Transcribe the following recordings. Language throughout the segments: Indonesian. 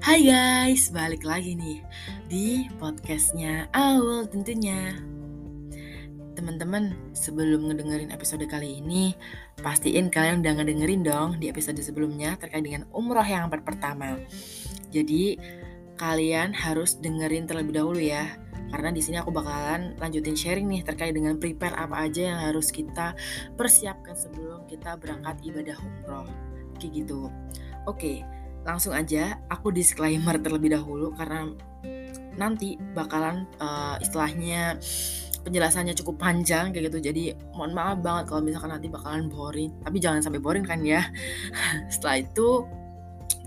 Hai guys, balik lagi nih di podcastnya Aul tentunya. Teman-teman, sebelum ngedengerin episode kali ini, pastiin kalian udah ngedengerin dong di episode sebelumnya terkait dengan umroh yang pertama. Jadi kalian harus dengerin terlebih dahulu ya, karena di sini aku bakalan lanjutin sharing nih terkait dengan prepare apa aja yang harus kita persiapkan sebelum kita berangkat ibadah umroh. Kayak gitu. Oke, langsung aja aku disclaimer terlebih dahulu karena nanti bakalan uh, istilahnya penjelasannya cukup panjang kayak gitu. Jadi mohon maaf banget kalau misalkan nanti bakalan boring. Tapi jangan sampai boring kan ya. Setelah itu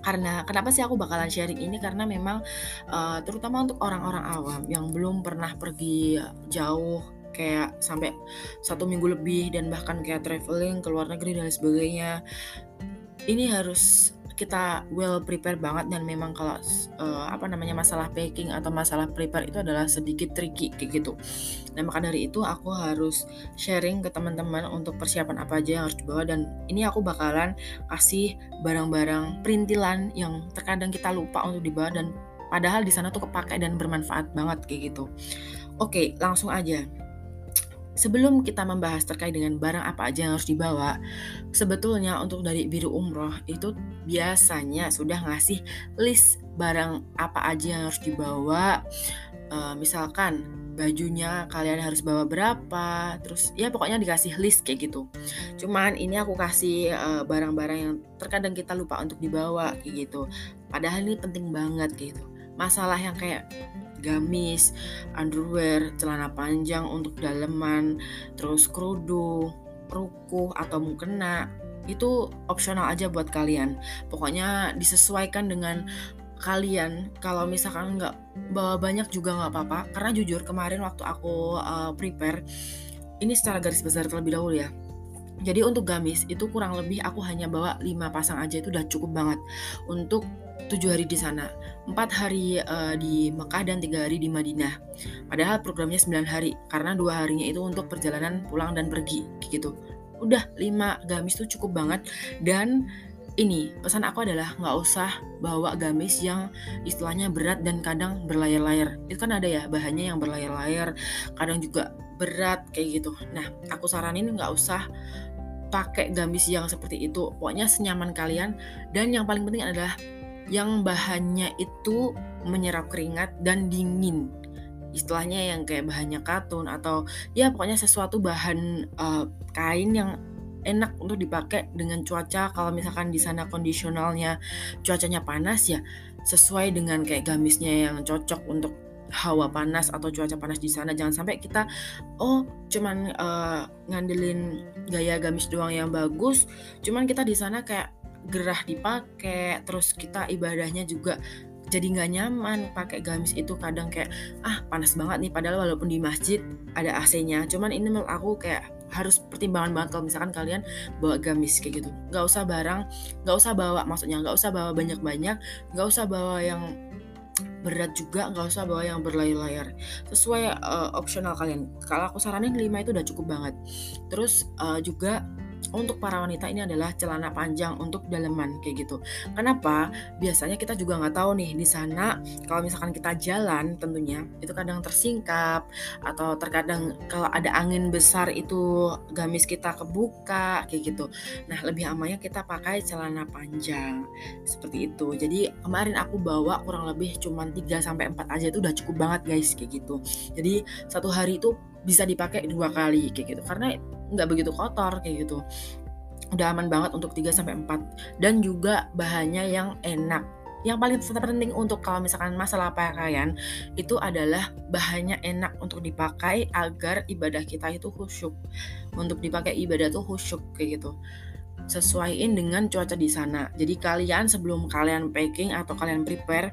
karena kenapa sih aku bakalan sharing ini? Karena memang uh, terutama untuk orang-orang awam yang belum pernah pergi jauh kayak sampai satu minggu lebih dan bahkan kayak traveling ke luar negeri dan sebagainya ini harus kita well prepare banget dan memang kalau uh, apa namanya masalah packing atau masalah prepare itu adalah sedikit tricky kayak gitu. Nah maka dari itu aku harus sharing ke teman-teman untuk persiapan apa aja yang harus dibawa dan ini aku bakalan kasih barang-barang perintilan yang terkadang kita lupa untuk dibawa dan padahal di sana tuh kepake dan bermanfaat banget kayak gitu. Oke langsung aja. Sebelum kita membahas terkait dengan barang apa aja yang harus dibawa, sebetulnya untuk dari biru umroh itu biasanya sudah ngasih list barang apa aja yang harus dibawa. Uh, misalkan bajunya kalian harus bawa berapa, terus ya pokoknya dikasih list kayak gitu. Cuman ini aku kasih eh, barang-barang uh, yang terkadang kita lupa untuk dibawa kayak gitu. Padahal ini penting banget gitu. Masalah yang kayak gamis, underwear, celana panjang untuk daleman, terus kerudung, rukuh atau mukena itu opsional aja buat kalian. Pokoknya disesuaikan dengan kalian. Kalau misalkan nggak bawa banyak juga nggak apa-apa. Karena jujur kemarin waktu aku uh, prepare ini secara garis besar terlebih dahulu ya. Jadi untuk gamis itu kurang lebih aku hanya bawa 5 pasang aja itu udah cukup banget. Untuk tujuh hari di sana, empat hari uh, di Mekah dan tiga hari di Madinah. Padahal programnya 9 hari karena dua harinya itu untuk perjalanan pulang dan pergi gitu. Udah lima gamis tuh cukup banget dan ini pesan aku adalah nggak usah bawa gamis yang istilahnya berat dan kadang berlayar-layar. Itu kan ada ya bahannya yang berlayar-layar, kadang juga berat kayak gitu. Nah aku saranin nggak usah pakai gamis yang seperti itu. Pokoknya senyaman kalian dan yang paling penting adalah yang bahannya itu menyerap keringat dan dingin. Istilahnya yang kayak bahannya katun atau ya pokoknya sesuatu bahan uh, kain yang enak untuk dipakai dengan cuaca. Kalau misalkan di sana kondisionalnya cuacanya panas ya sesuai dengan kayak gamisnya yang cocok untuk hawa panas atau cuaca panas di sana. Jangan sampai kita oh cuman uh, ngandelin gaya gamis doang yang bagus cuman kita di sana kayak gerah dipakai terus kita ibadahnya juga jadi nggak nyaman pakai gamis itu kadang kayak ah panas banget nih padahal walaupun di masjid ada AC-nya cuman ini menurut aku kayak harus pertimbangan banget kalau misalkan kalian bawa gamis kayak gitu. Nggak usah barang nggak usah bawa maksudnya nggak usah bawa banyak-banyak nggak usah bawa yang berat juga nggak usah bawa yang berlayar-layar. Sesuai uh, opsional kalian. Kalau aku saranin 5 itu udah cukup banget. Terus uh, juga untuk para wanita ini adalah celana panjang untuk daleman kayak gitu. Kenapa? Biasanya kita juga nggak tahu nih di sana kalau misalkan kita jalan tentunya itu kadang tersingkap atau terkadang kalau ada angin besar itu gamis kita kebuka kayak gitu. Nah lebih amannya kita pakai celana panjang seperti itu. Jadi kemarin aku bawa kurang lebih cuma 3 sampai 4 aja itu udah cukup banget guys kayak gitu. Jadi satu hari itu bisa dipakai dua kali kayak gitu karena nggak begitu kotor kayak gitu udah aman banget untuk 3 sampai 4 dan juga bahannya yang enak yang paling penting untuk kalau misalkan masalah pakaian itu adalah bahannya enak untuk dipakai agar ibadah kita itu khusyuk untuk dipakai ibadah tuh khusyuk kayak gitu sesuaiin dengan cuaca di sana. Jadi kalian sebelum kalian packing atau kalian prepare,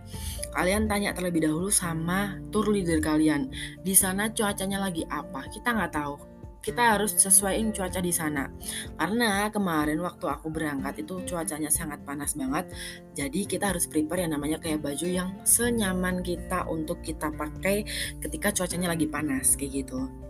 kalian tanya terlebih dahulu sama tour leader kalian. Di sana cuacanya lagi apa? Kita nggak tahu kita harus sesuaiin cuaca di sana. Karena kemarin waktu aku berangkat itu cuacanya sangat panas banget. Jadi kita harus prepare yang namanya kayak baju yang senyaman kita untuk kita pakai ketika cuacanya lagi panas kayak gitu.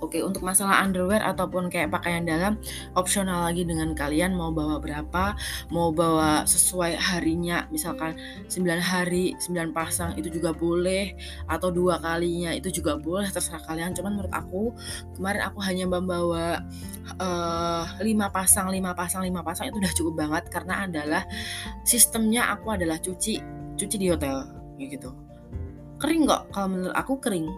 Oke, untuk masalah underwear ataupun kayak pakaian dalam opsional lagi dengan kalian mau bawa berapa, mau bawa sesuai harinya, misalkan 9 hari, 9 pasang itu juga boleh atau dua kalinya itu juga boleh terserah kalian. Cuman menurut aku kemarin aku hanya membawa uh, 5 pasang, 5 pasang, 5 pasang itu udah cukup banget karena adalah sistemnya aku adalah cuci cuci di hotel gitu. Kering kok kalau menurut aku kering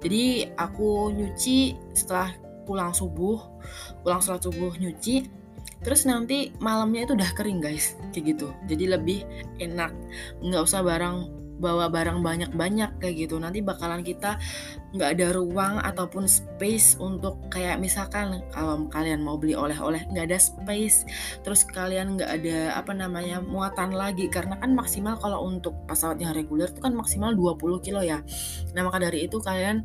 jadi aku nyuci setelah pulang subuh pulang setelah subuh nyuci terus nanti malamnya itu udah kering guys kayak gitu. Jadi lebih enak nggak usah barang bawa barang banyak-banyak kayak gitu. Nanti bakalan kita nggak ada ruang ataupun space untuk kayak misalkan kalau kalian mau beli oleh-oleh nggak ada space. Terus kalian nggak ada apa namanya muatan lagi. Karena kan maksimal kalau untuk pesawat yang reguler itu kan maksimal 20 kilo ya. Nah maka dari itu kalian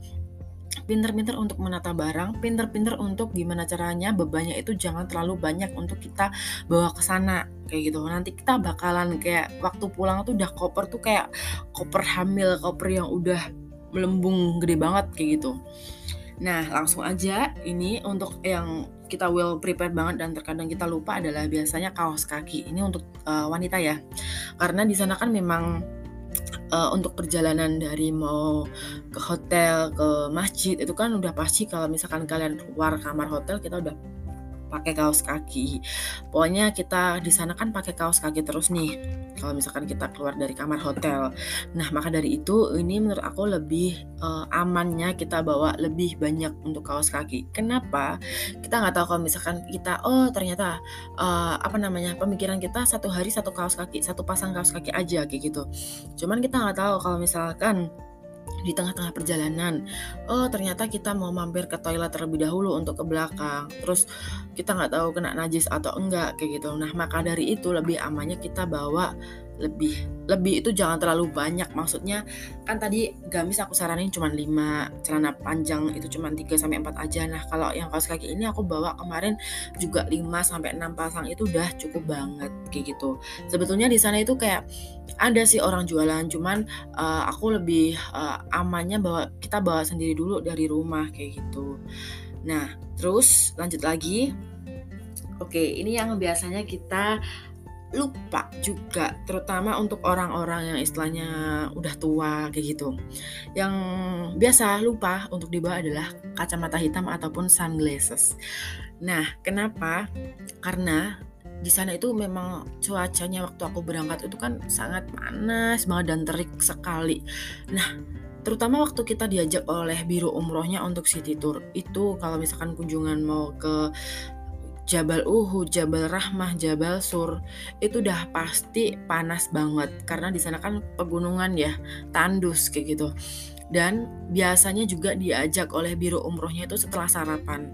pinter-pinter untuk menata barang, pinter-pinter untuk gimana caranya bebannya itu jangan terlalu banyak untuk kita bawa ke sana kayak gitu. Nanti kita bakalan kayak waktu pulang tuh udah koper tuh kayak koper hamil, koper yang udah melembung gede banget kayak gitu. Nah, langsung aja ini untuk yang kita well prepare banget dan terkadang kita lupa adalah biasanya kaos kaki. Ini untuk uh, wanita ya. Karena di sana kan memang uh, untuk perjalanan dari mau ke hotel ke masjid itu kan udah pasti kalau misalkan kalian keluar kamar hotel kita udah pakai kaos kaki. Pokoknya kita di sana kan pakai kaos kaki terus nih. Kalau misalkan kita keluar dari kamar hotel. Nah, maka dari itu ini menurut aku lebih uh, amannya kita bawa lebih banyak untuk kaos kaki. Kenapa? Kita nggak tahu kalau misalkan kita oh ternyata uh, apa namanya pemikiran kita satu hari satu kaos kaki, satu pasang kaos kaki aja kayak gitu. Cuman kita nggak tahu kalau misalkan di tengah-tengah perjalanan oh ternyata kita mau mampir ke toilet terlebih dahulu untuk ke belakang terus kita nggak tahu kena najis atau enggak kayak gitu. Nah maka dari itu lebih amannya kita bawa lebih lebih itu jangan terlalu banyak. Maksudnya kan tadi gamis aku saranin cuma 5 celana panjang itu cuma 3 sampai 4 aja. Nah kalau yang kaos kaki ini aku bawa kemarin juga 5 sampai 6 pasang itu udah cukup banget kayak gitu. Sebetulnya di sana itu kayak ada sih orang jualan cuman uh, aku lebih uh, amannya bawa kita bawa sendiri dulu dari rumah kayak gitu. Nah terus lanjut lagi. Oke, ini yang biasanya kita lupa juga terutama untuk orang-orang yang istilahnya udah tua kayak gitu. Yang biasa lupa untuk dibawa adalah kacamata hitam ataupun sunglasses. Nah kenapa? Karena di sana itu memang cuacanya waktu aku berangkat itu kan sangat panas banget dan terik sekali. Nah terutama waktu kita diajak oleh biru umrohnya untuk city tour itu kalau misalkan kunjungan mau ke Jabal Uhud, Jabal Rahmah, Jabal Sur itu udah pasti panas banget karena di sana kan pegunungan ya, tandus kayak gitu. Dan biasanya juga diajak oleh biru umrohnya itu setelah sarapan.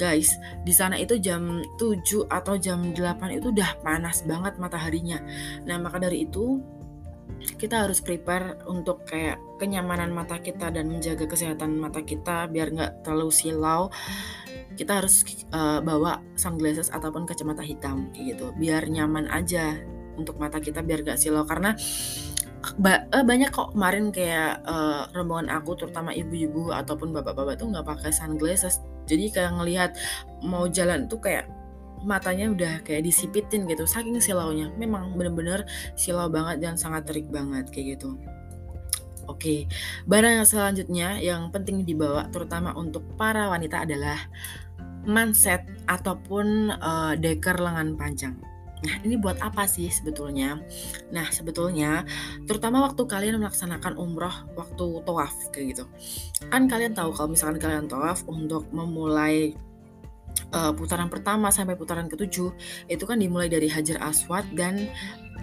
Guys, di sana itu jam 7 atau jam 8 itu udah panas banget mataharinya. Nah, maka dari itu kita harus prepare untuk kayak kenyamanan mata kita dan menjaga kesehatan mata kita biar nggak terlalu silau kita harus uh, bawa sunglasses ataupun kacamata hitam gitu. Biar nyaman aja untuk mata kita biar gak silau. Karena ba uh, banyak kok kemarin kayak uh, rombongan aku terutama ibu-ibu ataupun bapak-bapak tuh nggak pakai sunglasses. Jadi kayak ngelihat mau jalan tuh kayak matanya udah kayak disipitin gitu saking silaunya. Memang bener-bener silau banget dan sangat terik banget kayak gitu. Oke, barang yang selanjutnya yang penting dibawa terutama untuk para wanita adalah manset ataupun uh, deker lengan panjang. Nah, ini buat apa sih sebetulnya? Nah, sebetulnya terutama waktu kalian melaksanakan umroh waktu tawaf kayak gitu. Kan kalian tahu kalau misalkan kalian tawaf untuk memulai uh, putaran pertama sampai putaran ketujuh itu kan dimulai dari Hajar Aswad dan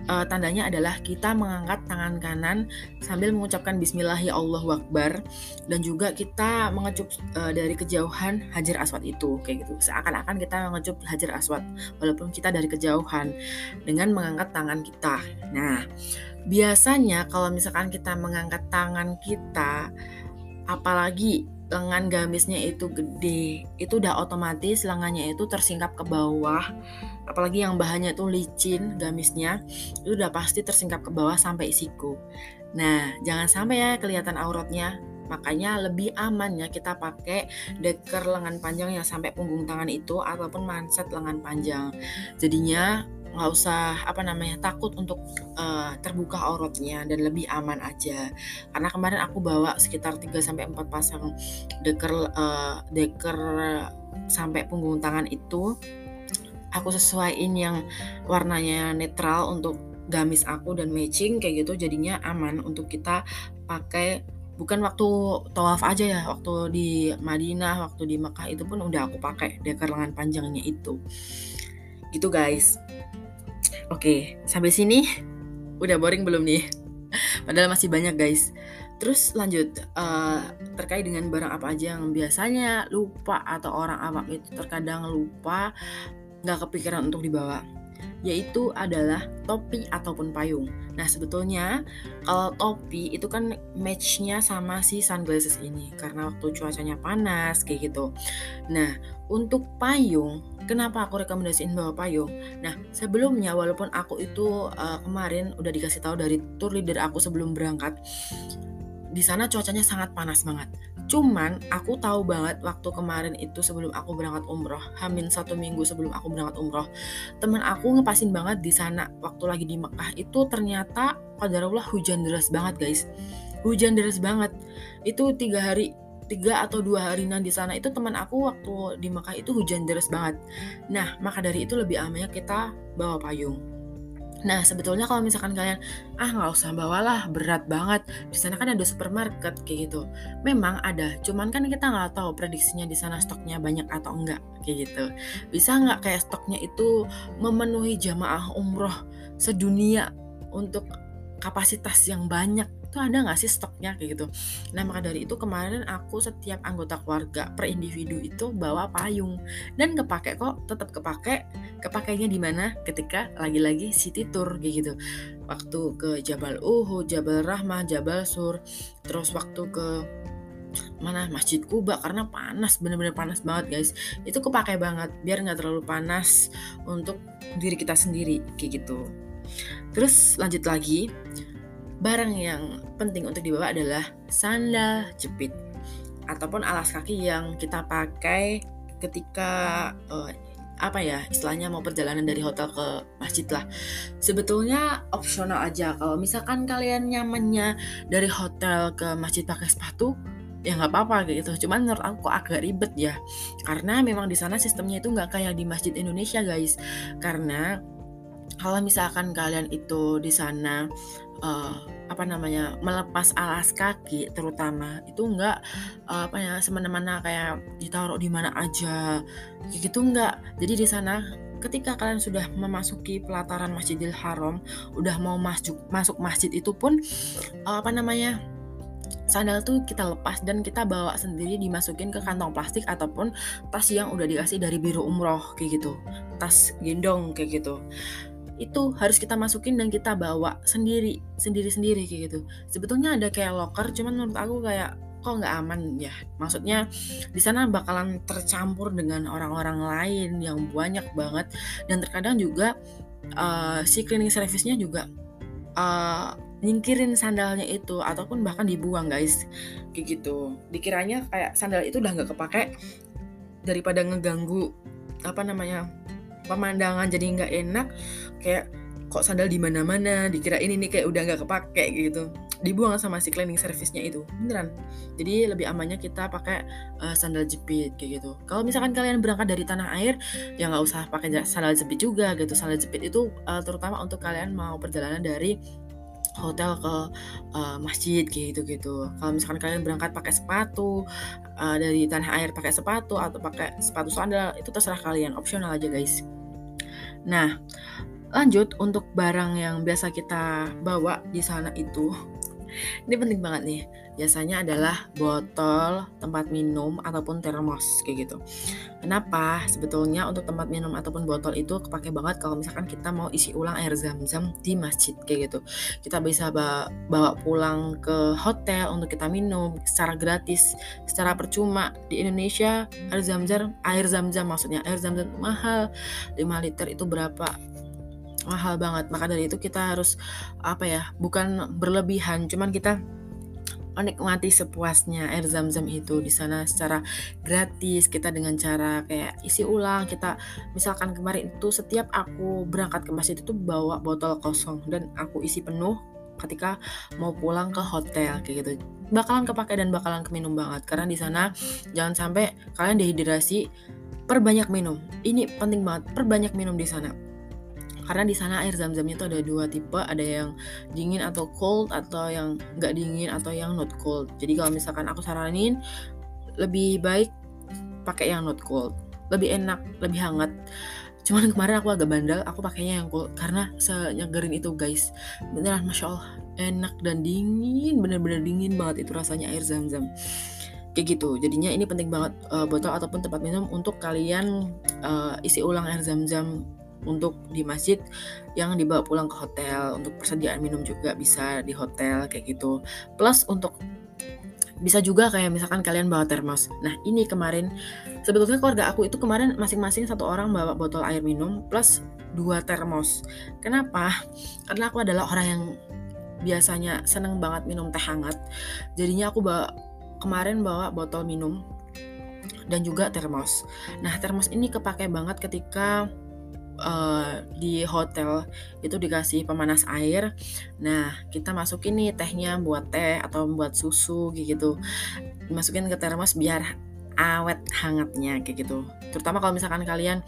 uh, tandanya adalah kita mengangkat tangan kanan sambil mengucapkan Bismillahi Allahu Akbar dan juga kita mengecup uh, dari kejauhan Hajar Aswad itu kayak gitu seakan-akan kita mengecup Hajar Aswad walaupun kita dari kejauhan dengan mengangkat tangan kita. Nah biasanya kalau misalkan kita mengangkat tangan kita apalagi lengan gamisnya itu gede. Itu udah otomatis lengannya itu tersingkap ke bawah. Apalagi yang bahannya tuh licin gamisnya itu udah pasti tersingkap ke bawah sampai siku. Nah jangan sampai ya kelihatan auratnya. Makanya lebih aman ya kita pakai deker lengan panjang yang sampai punggung tangan itu ataupun manset lengan panjang. Jadinya nggak usah apa namanya takut untuk uh, terbuka auratnya dan lebih aman aja. Karena kemarin aku bawa sekitar 3 sampai 4 pasang deker uh, deker sampai punggung tangan itu aku sesuaiin yang warnanya netral untuk gamis aku dan matching kayak gitu jadinya aman untuk kita pakai. Bukan waktu tawaf aja ya waktu di Madinah waktu di Mekah itu pun udah aku pakai deker lengan panjangnya itu. Gitu guys Oke, sampai sini udah boring belum nih? Padahal masih banyak guys. Terus lanjut uh, terkait dengan barang apa aja yang biasanya lupa atau orang awam itu terkadang lupa nggak kepikiran untuk dibawa yaitu adalah topi ataupun payung. Nah sebetulnya kalau topi itu kan matchnya sama si sunglasses ini karena waktu cuacanya panas kayak gitu. Nah untuk payung, kenapa aku rekomendasiin bawa payung? Nah sebelumnya walaupun aku itu uh, kemarin udah dikasih tahu dari tour leader aku sebelum berangkat, di sana cuacanya sangat panas banget. Cuman aku tahu banget waktu kemarin itu sebelum aku berangkat umroh, hamin satu minggu sebelum aku berangkat umroh, teman aku ngepasin banget di sana waktu lagi di Mekah itu ternyata qadarullah hujan deras banget guys, hujan deras banget. Itu tiga hari tiga atau dua hari nanti di sana itu teman aku waktu di Mekah itu hujan deras banget. Nah maka dari itu lebih amannya kita bawa payung. Nah, sebetulnya kalau misalkan kalian ah nggak usah bawalah berat banget. Di sana kan ada supermarket kayak gitu. Memang ada, cuman kan kita nggak tahu prediksinya di sana stoknya banyak atau enggak kayak gitu. Bisa nggak kayak stoknya itu memenuhi jamaah umroh sedunia untuk kapasitas yang banyak itu ada nggak sih stoknya kayak gitu. Nah maka dari itu kemarin aku setiap anggota keluarga per individu itu bawa payung. Dan kepake kok tetap kepake kepakainya di mana? Ketika lagi-lagi city tour kayak gitu. Waktu ke Jabal Uhud Jabal Rahmah Jabal Sur. Terus waktu ke mana? Masjid Kuba karena panas bener-bener panas banget guys. Itu kepake banget biar nggak terlalu panas untuk diri kita sendiri kayak gitu. Terus lanjut lagi Barang yang penting untuk dibawa adalah sandal jepit ataupun alas kaki yang kita pakai ketika uh, apa ya istilahnya mau perjalanan dari hotel ke masjid lah. Sebetulnya opsional aja. Kalau misalkan kalian nyamannya dari hotel ke masjid pakai sepatu ya nggak apa-apa gitu. Cuman menurut aku agak ribet ya. Karena memang di sana sistemnya itu nggak kayak di masjid Indonesia guys. Karena kalau misalkan kalian itu di sana uh, apa namanya melepas alas kaki terutama itu enggak uh, apa ya semena-mena kayak ditaruh di mana aja kayak gitu enggak jadi di sana ketika kalian sudah memasuki pelataran Masjidil Haram udah mau masuk masuk masjid itu pun uh, apa namanya sandal tuh kita lepas dan kita bawa sendiri dimasukin ke kantong plastik ataupun tas yang udah dikasih dari biru umroh kayak gitu. Tas gendong kayak gitu itu harus kita masukin dan kita bawa sendiri sendiri sendiri kayak gitu. Sebetulnya ada kayak locker cuman menurut aku kayak kok nggak aman ya. Maksudnya di sana bakalan tercampur dengan orang-orang lain yang banyak banget. Dan terkadang juga uh, si cleaning service-nya juga uh, nyingkirin sandalnya itu ataupun bahkan dibuang guys. Kayak gitu. Dikiranya kayak sandal itu udah nggak kepake daripada ngeganggu apa namanya pemandangan jadi nggak enak kayak kok sandal di mana-mana dikira ini nih kayak udah nggak kepake gitu. Dibuang sama si cleaning service-nya itu beneran. Jadi lebih amannya kita pakai uh, sandal jepit kayak gitu. Kalau misalkan kalian berangkat dari tanah air ya nggak usah pakai sandal jepit juga gitu. Sandal jepit itu uh, terutama untuk kalian mau perjalanan dari hotel ke uh, masjid gitu gitu. Kalau misalkan kalian berangkat pakai sepatu uh, dari tanah air pakai sepatu atau pakai sepatu sandal itu terserah kalian, opsional aja guys. Nah, lanjut untuk barang yang biasa kita bawa di sana itu ini penting banget nih biasanya adalah botol tempat minum ataupun termos kayak gitu. Kenapa? Sebetulnya untuk tempat minum ataupun botol itu kepake banget kalau misalkan kita mau isi ulang air zam-zam di masjid kayak gitu. Kita bisa bawa, pulang ke hotel untuk kita minum secara gratis secara percuma. Di Indonesia air zam-zam air zam-zam maksudnya air zam-zam mahal. 5 liter itu berapa? Mahal banget. Maka dari itu kita harus apa ya bukan berlebihan cuman kita menikmati sepuasnya air zam-zam itu di sana secara gratis kita dengan cara kayak isi ulang kita misalkan kemarin itu setiap aku berangkat ke masjid itu bawa botol kosong dan aku isi penuh ketika mau pulang ke hotel kayak gitu. Bakalan kepake dan bakalan keminum banget karena di sana jangan sampai kalian dehidrasi perbanyak minum. Ini penting banget perbanyak minum di sana karena di sana air zam-zamnya itu ada dua tipe ada yang dingin atau cold atau yang nggak dingin atau yang not cold. Jadi kalau misalkan aku saranin lebih baik pakai yang not cold. Lebih enak lebih hangat. Cuman kemarin aku agak bandel aku pakainya yang cold. Karena senyegerin itu guys. Beneran masya allah. Enak dan dingin bener-bener dingin banget itu rasanya air zam-zam. Kayak gitu. Jadinya ini penting banget uh, botol ataupun tempat minum untuk kalian uh, isi ulang air zam-zam untuk di masjid yang dibawa pulang ke hotel untuk persediaan minum juga bisa di hotel kayak gitu. Plus untuk bisa juga kayak misalkan kalian bawa termos. Nah ini kemarin sebetulnya keluarga aku itu kemarin masing-masing satu orang bawa botol air minum plus dua termos. Kenapa? Karena aku adalah orang yang biasanya seneng banget minum teh hangat. Jadinya aku bawa kemarin bawa botol minum dan juga termos. Nah termos ini kepake banget ketika uh, di hotel itu dikasih pemanas air. Nah, kita masukin nih tehnya buat teh atau buat susu gitu. Masukin ke termos biar awet hangatnya kayak gitu. Terutama kalau misalkan kalian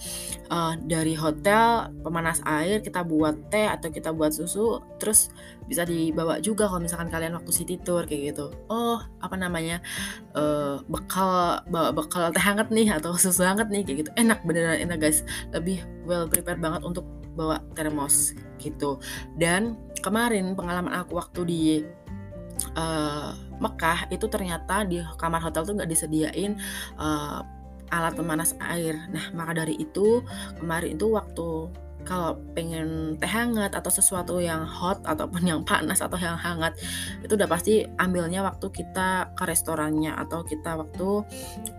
uh, dari hotel pemanas air kita buat teh atau kita buat susu, terus bisa dibawa juga kalau misalkan kalian waktu city tour kayak gitu. Oh apa namanya uh, bekal bawa bekal teh hangat nih atau susu hangat nih kayak gitu. Enak beneran enak guys. Lebih well prepared banget untuk bawa termos gitu. Dan kemarin pengalaman aku waktu di uh, Mekah itu ternyata di kamar hotel tuh nggak disediain uh, alat pemanas air. Nah maka dari itu kemarin itu waktu kalau pengen teh hangat atau sesuatu yang hot ataupun yang panas atau yang hangat itu udah pasti ambilnya waktu kita ke restorannya atau kita waktu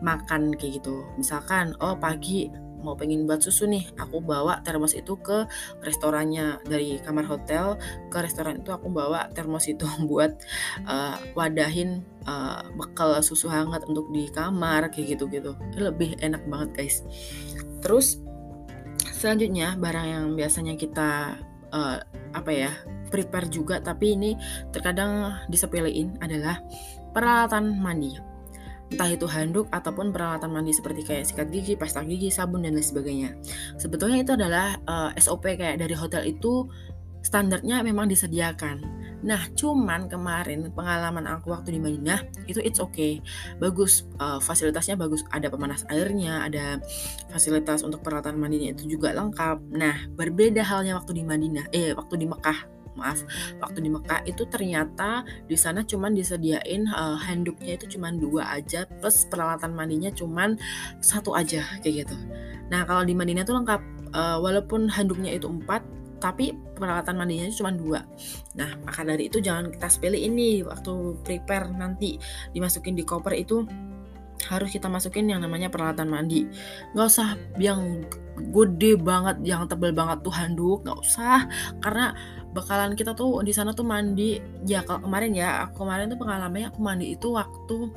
makan kayak gitu misalkan oh pagi mau pengen buat susu nih aku bawa termos itu ke restorannya dari kamar hotel. Ke restoran itu aku bawa termos itu buat uh, wadahin uh, bekal susu hangat untuk di kamar kayak gitu gitu lebih enak banget guys. Terus selanjutnya barang yang biasanya kita uh, apa ya prepare juga tapi ini terkadang disepelein adalah peralatan mandi entah itu handuk ataupun peralatan mandi seperti kayak sikat gigi, pasta gigi, sabun dan lain sebagainya. Sebetulnya itu adalah uh, eh, SOP kayak dari hotel itu standarnya memang disediakan. Nah, cuman kemarin pengalaman aku waktu di Madinah itu it's okay, bagus uh, fasilitasnya bagus, ada pemanas airnya, ada fasilitas untuk peralatan mandinya itu juga lengkap. Nah, berbeda halnya waktu di Madinah, eh waktu di Mekah maaf waktu di Mekah itu ternyata di sana cuman disediain uh, handuknya itu cuman dua aja plus peralatan mandinya cuman satu aja kayak gitu nah kalau di Madinah tuh lengkap uh, walaupun handuknya itu empat tapi peralatan mandinya cuma dua. Nah, maka dari itu jangan kita sepele ini waktu prepare nanti dimasukin di koper itu harus kita masukin yang namanya peralatan mandi. Nggak usah yang gede banget, yang tebel banget tuh handuk, nggak usah. Karena bakalan kita tuh di sana tuh mandi. Ya kalau kemarin ya aku kemarin tuh pengalamannya aku mandi itu waktu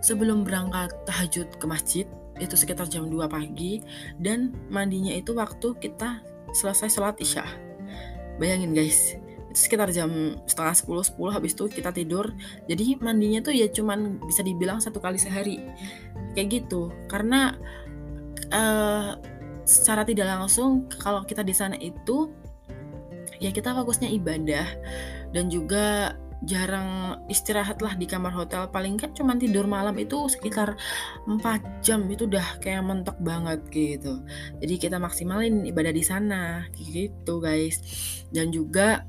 sebelum berangkat tahajud ke masjid itu sekitar jam 2 pagi. Dan mandinya itu waktu kita selesai sholat isya. Bayangin guys itu sekitar jam setengah 10 10 habis itu kita tidur. Jadi mandinya tuh ya cuman bisa dibilang satu kali sehari. Kayak gitu. Karena uh, secara tidak langsung kalau kita di sana itu ya kita fokusnya ibadah dan juga jarang istirahat lah di kamar hotel paling kan cuma tidur malam itu sekitar 4 jam itu udah kayak mentok banget gitu jadi kita maksimalin ibadah di sana gitu guys dan juga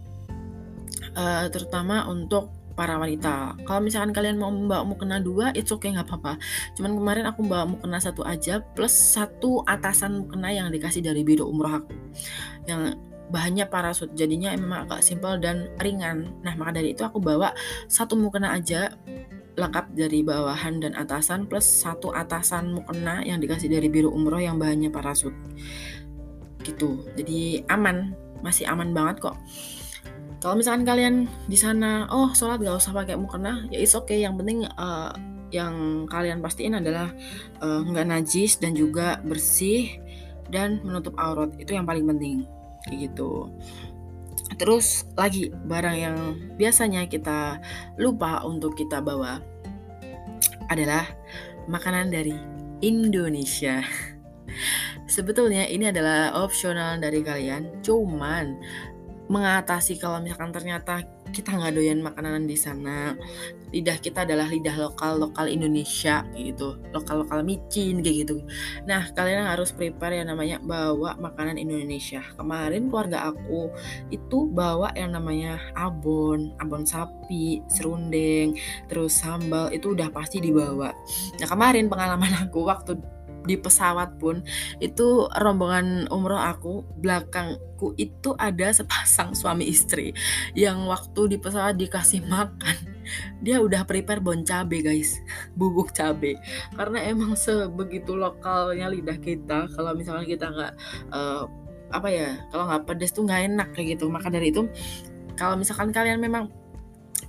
uh, terutama untuk para wanita. Kalau misalkan kalian mau membawa mukena dua, it's okay nggak apa-apa. Cuman kemarin aku bawa mukena satu aja plus satu atasan mukena yang dikasih dari biro umroh aku. Yang bahannya parasut. Jadinya memang agak simpel dan ringan. Nah maka dari itu aku bawa satu mukena aja lengkap dari bawahan dan atasan plus satu atasan mukena yang dikasih dari biru umroh yang bahannya parasut. Gitu. Jadi aman. Masih aman banget kok. Kalau misalkan kalian di sana oh sholat gak usah pakai mukena ya is okay. yang penting uh, yang kalian pastiin adalah uh, nggak najis dan juga bersih dan menutup aurat. Itu yang paling penting kayak gitu. Terus lagi barang yang biasanya kita lupa untuk kita bawa adalah makanan dari Indonesia. Sebetulnya ini adalah opsional dari kalian cuman mengatasi kalau misalkan ternyata kita nggak doyan makanan di sana. Lidah kita adalah lidah lokal lokal Indonesia gitu. Lokal lokal micin kayak gitu. Nah kalian harus prepare yang namanya bawa makanan Indonesia. Kemarin keluarga aku itu bawa yang namanya abon abon sapi serundeng terus sambal itu udah pasti dibawa. Nah kemarin pengalaman aku waktu di pesawat pun itu rombongan umroh aku belakangku itu ada sepasang suami istri yang waktu di pesawat dikasih makan. Dia udah prepare bon cabe guys. Bubuk cabe. Karena emang sebegitu lokalnya lidah kita kalau misalnya kita nggak uh, apa ya kalau nggak pedes tuh nggak enak kayak gitu. Maka dari itu kalau misalkan kalian memang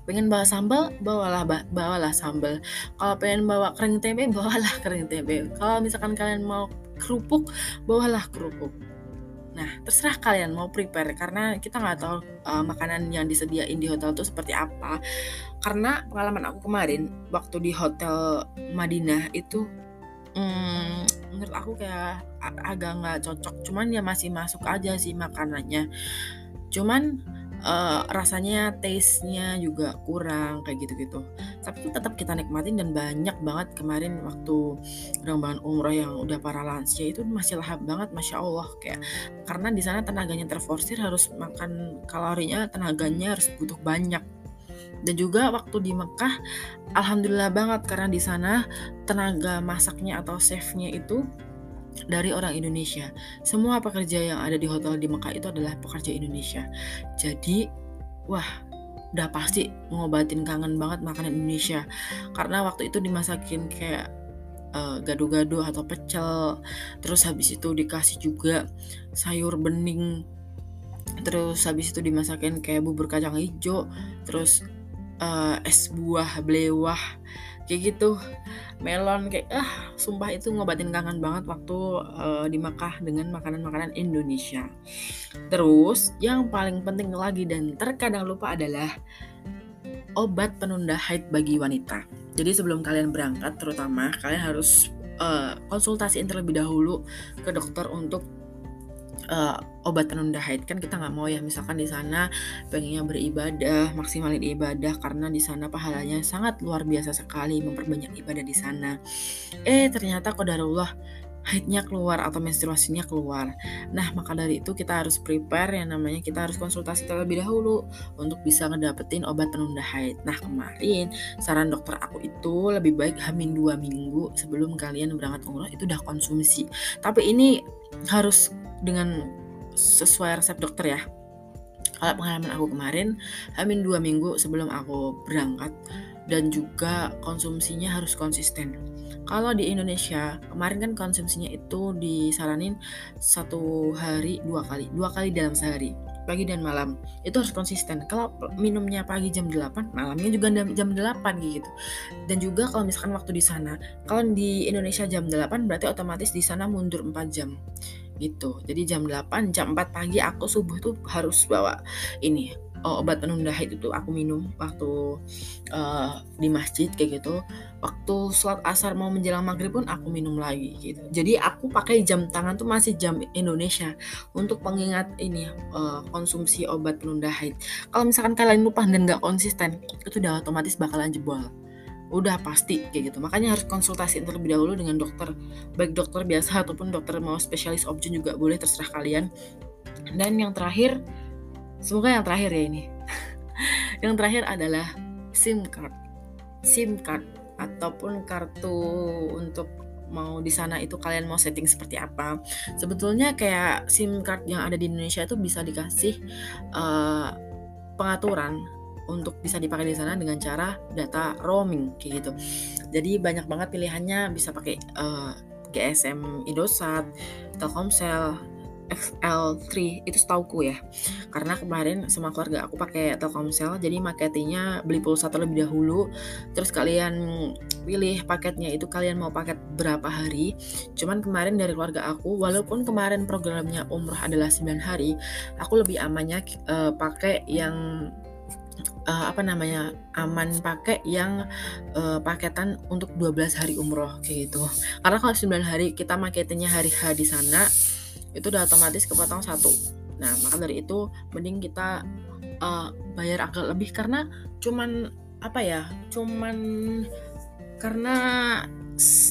pengen bawa sambal bawalah bawalah sambal. Kalau pengen bawa kering tempe bawalah kering tempe. Kalau misalkan kalian mau kerupuk bawalah kerupuk. Nah terserah kalian mau prepare karena kita nggak tahu uh, makanan yang disediain di hotel itu seperti apa. Karena pengalaman aku kemarin waktu di hotel Madinah itu hmm, menurut aku kayak agak nggak cocok. Cuman ya masih masuk aja sih makanannya. Cuman uh, rasanya taste-nya juga kurang kayak gitu-gitu. Tapi tetap kita nikmatin dan banyak banget kemarin waktu rombongan umroh yang udah para lansia itu masih lahap banget masya Allah kayak karena di sana tenaganya terforsir harus makan kalorinya tenaganya harus butuh banyak dan juga waktu di Mekah alhamdulillah banget karena di sana tenaga masaknya atau chefnya itu dari orang Indonesia. Semua pekerja yang ada di hotel di Mekah itu adalah pekerja Indonesia. Jadi, wah, udah pasti ngobatin kangen banget makanan Indonesia. Karena waktu itu dimasakin kayak uh, gado-gado atau pecel. Terus habis itu dikasih juga sayur bening. Terus habis itu dimasakin kayak bubur kacang hijau. Terus uh, es buah belewah kayak gitu. Melon kayak ah sumpah itu ngobatin kangen banget waktu uh, di Makkah dengan makanan-makanan Indonesia. Terus yang paling penting lagi dan terkadang lupa adalah obat penunda haid bagi wanita. Jadi sebelum kalian berangkat terutama kalian harus uh, konsultasiin terlebih dahulu ke dokter untuk uh, obat penunda haid kan kita nggak mau ya misalkan di sana pengennya beribadah maksimalin ibadah karena di sana pahalanya sangat luar biasa sekali memperbanyak ibadah di sana eh ternyata kodarullah haidnya keluar atau menstruasinya keluar. Nah, maka dari itu kita harus prepare yang namanya kita harus konsultasi terlebih dahulu untuk bisa ngedapetin obat penunda haid. Nah, kemarin saran dokter aku itu lebih baik hamin dua minggu sebelum kalian berangkat umroh itu udah konsumsi. Tapi ini harus dengan sesuai resep dokter ya. Kalau pengalaman aku kemarin hamin dua minggu sebelum aku berangkat dan juga konsumsinya harus konsisten. Kalau di Indonesia kemarin kan konsumsinya itu disaranin satu hari dua kali dua kali dalam sehari pagi dan malam. Itu harus konsisten. Kalau minumnya pagi jam 8 malamnya juga jam 8 gitu. Dan juga kalau misalkan waktu di sana kalau di Indonesia jam 8 berarti otomatis di sana mundur 4 jam gitu. Jadi jam 8 jam 4 pagi aku subuh tuh harus bawa ini oh, obat penunda haid itu aku minum waktu uh, di masjid kayak gitu. Waktu sholat asar mau menjelang maghrib pun aku minum lagi gitu. Jadi aku pakai jam tangan tuh masih jam Indonesia untuk pengingat ini uh, konsumsi obat penunda haid. Kalau misalkan kalian lupa dan nggak konsisten itu udah otomatis bakalan jebol udah pasti kayak gitu makanya harus konsultasi terlebih dahulu dengan dokter baik dokter biasa ataupun dokter mau spesialis objek juga boleh terserah kalian dan yang terakhir Semoga yang terakhir ya ini. yang terakhir adalah SIM card. SIM card ataupun kartu untuk mau di sana itu kalian mau setting seperti apa. Sebetulnya kayak SIM card yang ada di Indonesia itu bisa dikasih uh, pengaturan untuk bisa dipakai di sana dengan cara data roaming kayak gitu. Jadi banyak banget pilihannya bisa pakai uh, GSM Indosat, Telkomsel, XL3 itu setauku ya. Karena kemarin sama keluarga aku pakai Telkomsel jadi maketinya beli pulsa terlebih dahulu. Terus kalian pilih paketnya itu kalian mau paket berapa hari. Cuman kemarin dari keluarga aku walaupun kemarin programnya umroh adalah 9 hari aku lebih amannya uh, pakai yang uh, apa namanya aman pakai yang uh, paketan untuk 12 hari umroh kayak gitu. Karena kalau 9 hari kita maketnya hari H di sana itu udah otomatis kepotong satu. Nah maka dari itu mending kita uh, bayar agak lebih karena cuman apa ya cuman karena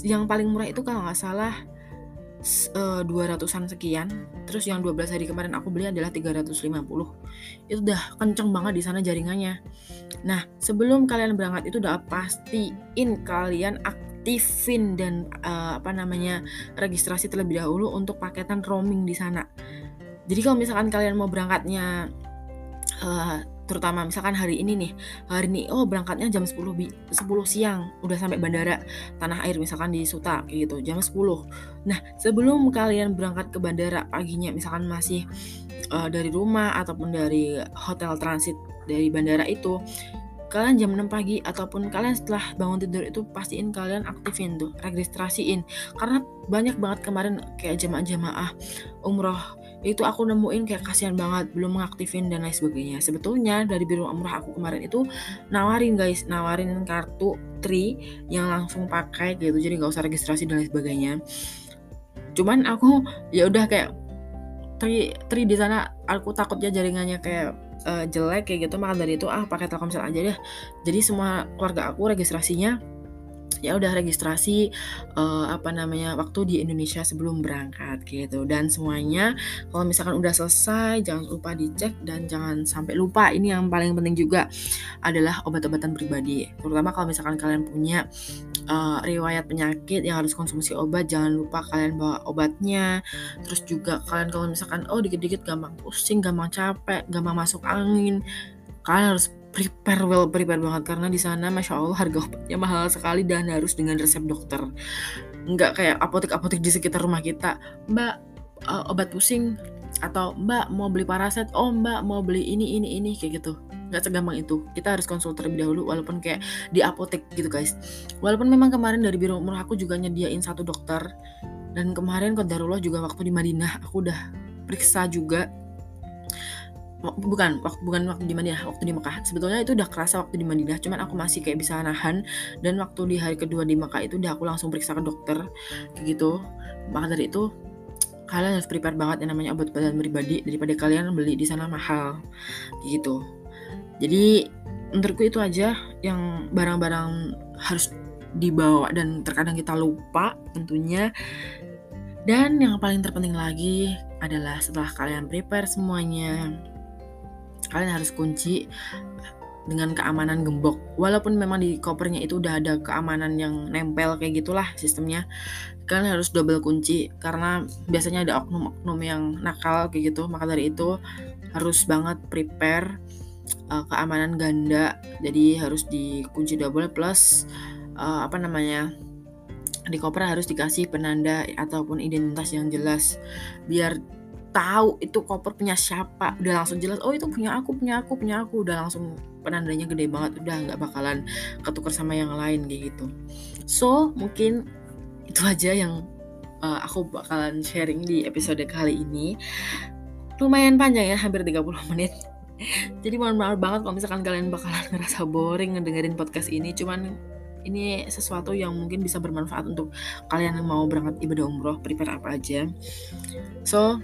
yang paling murah itu kalau nggak salah uh, 200-an sekian. Terus yang 12 hari kemarin aku beli adalah 350 itu udah kenceng banget di sana jaringannya. Nah sebelum kalian berangkat itu udah pastiin kalian aktifin dan uh, apa namanya registrasi terlebih dahulu untuk paketan roaming di sana. Jadi kalau misalkan kalian mau berangkatnya uh, terutama misalkan hari ini nih hari ini oh berangkatnya jam 10 bi 10 siang udah sampai bandara tanah air misalkan di Suta gitu jam 10 nah sebelum kalian berangkat ke bandara paginya misalkan masih uh, dari rumah ataupun dari hotel transit dari bandara itu kalian jam 6 pagi ataupun kalian setelah bangun tidur itu pastiin kalian aktifin tuh registrasiin. Karena banyak banget kemarin kayak jamaah-jamaah umroh itu aku nemuin kayak kasihan banget belum mengaktifin dan lain sebagainya. Sebetulnya dari biro umrah aku kemarin itu nawarin guys. Nawarin kartu tri yang langsung pakai gitu. Jadi nggak usah registrasi dan lain sebagainya. Cuman aku ya udah kayak tri tri di sana. Aku takutnya jaringannya kayak uh, jelek kayak gitu. Maka dari itu ah pakai telkomsel aja deh. Jadi semua keluarga aku registrasinya ya udah registrasi uh, apa namanya waktu di Indonesia sebelum berangkat gitu. Dan semuanya kalau misalkan udah selesai jangan lupa dicek dan jangan sampai lupa. Ini yang paling penting juga adalah obat-obatan pribadi. Terutama kalau misalkan kalian punya uh, riwayat penyakit yang harus konsumsi obat jangan lupa kalian bawa obatnya. Terus juga kalian kalau misalkan oh dikit-dikit gampang pusing gampang capek gampang masuk angin kalian harus prepare well prepare banget. Karena di sana masya allah harga obatnya mahal sekali dan harus dengan resep dokter. Nggak kayak apotek-apotek di sekitar rumah kita. Mbak uh, obat pusing atau mbak mau beli paraset oh mbak mau beli ini ini ini. Kayak gitu. Nggak segampang itu. Kita harus konsul terlebih dahulu walaupun kayak di apotek gitu guys. Walaupun memang kemarin dari biro umur aku juga nyediain satu dokter. Dan kemarin kodarullah juga waktu di Madinah aku udah periksa juga bukan waktu bukan waktu di Madinah waktu di Mekah. Sebetulnya itu udah kerasa waktu di Madinah cuman aku masih kayak bisa nahan. Dan waktu di hari kedua di Mekah itu udah aku langsung periksa ke dokter kayak gitu. Maka dari itu kalian harus prepare banget yang namanya obat-obatan pribadi daripada kalian beli di sana mahal kayak gitu. Jadi menurutku itu aja yang barang-barang harus dibawa dan terkadang kita lupa tentunya. Dan yang paling terpenting lagi adalah setelah kalian prepare semuanya kalian harus kunci dengan keamanan gembok. Walaupun memang di kopernya itu udah ada keamanan yang nempel kayak gitulah sistemnya kalian harus double kunci karena biasanya ada oknum-oknum yang nakal kayak gitu. Maka dari itu harus banget prepare uh, keamanan ganda. Jadi harus dikunci double plus uh, apa namanya di koper harus dikasih penanda ataupun identitas yang jelas. Biar tahu itu koper punya siapa. Udah langsung jelas oh itu punya aku punya aku punya aku. Udah langsung penandanya gede banget. Udah nggak bakalan ketukar sama yang lain kayak gitu. So mungkin itu aja yang uh, aku bakalan sharing di episode kali ini. Lumayan panjang ya hampir 30 menit. Jadi mohon maaf banget kalau misalkan kalian bakalan ngerasa boring ngedengerin podcast ini. Cuman ini sesuatu yang mungkin bisa bermanfaat untuk kalian yang mau berangkat ibadah umroh prepare apa aja. So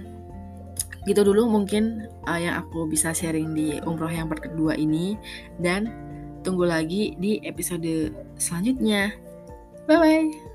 gitu dulu mungkin uh, yang aku bisa sharing di umroh yang part kedua ini. Dan tunggu lagi di episode selanjutnya. Bye bye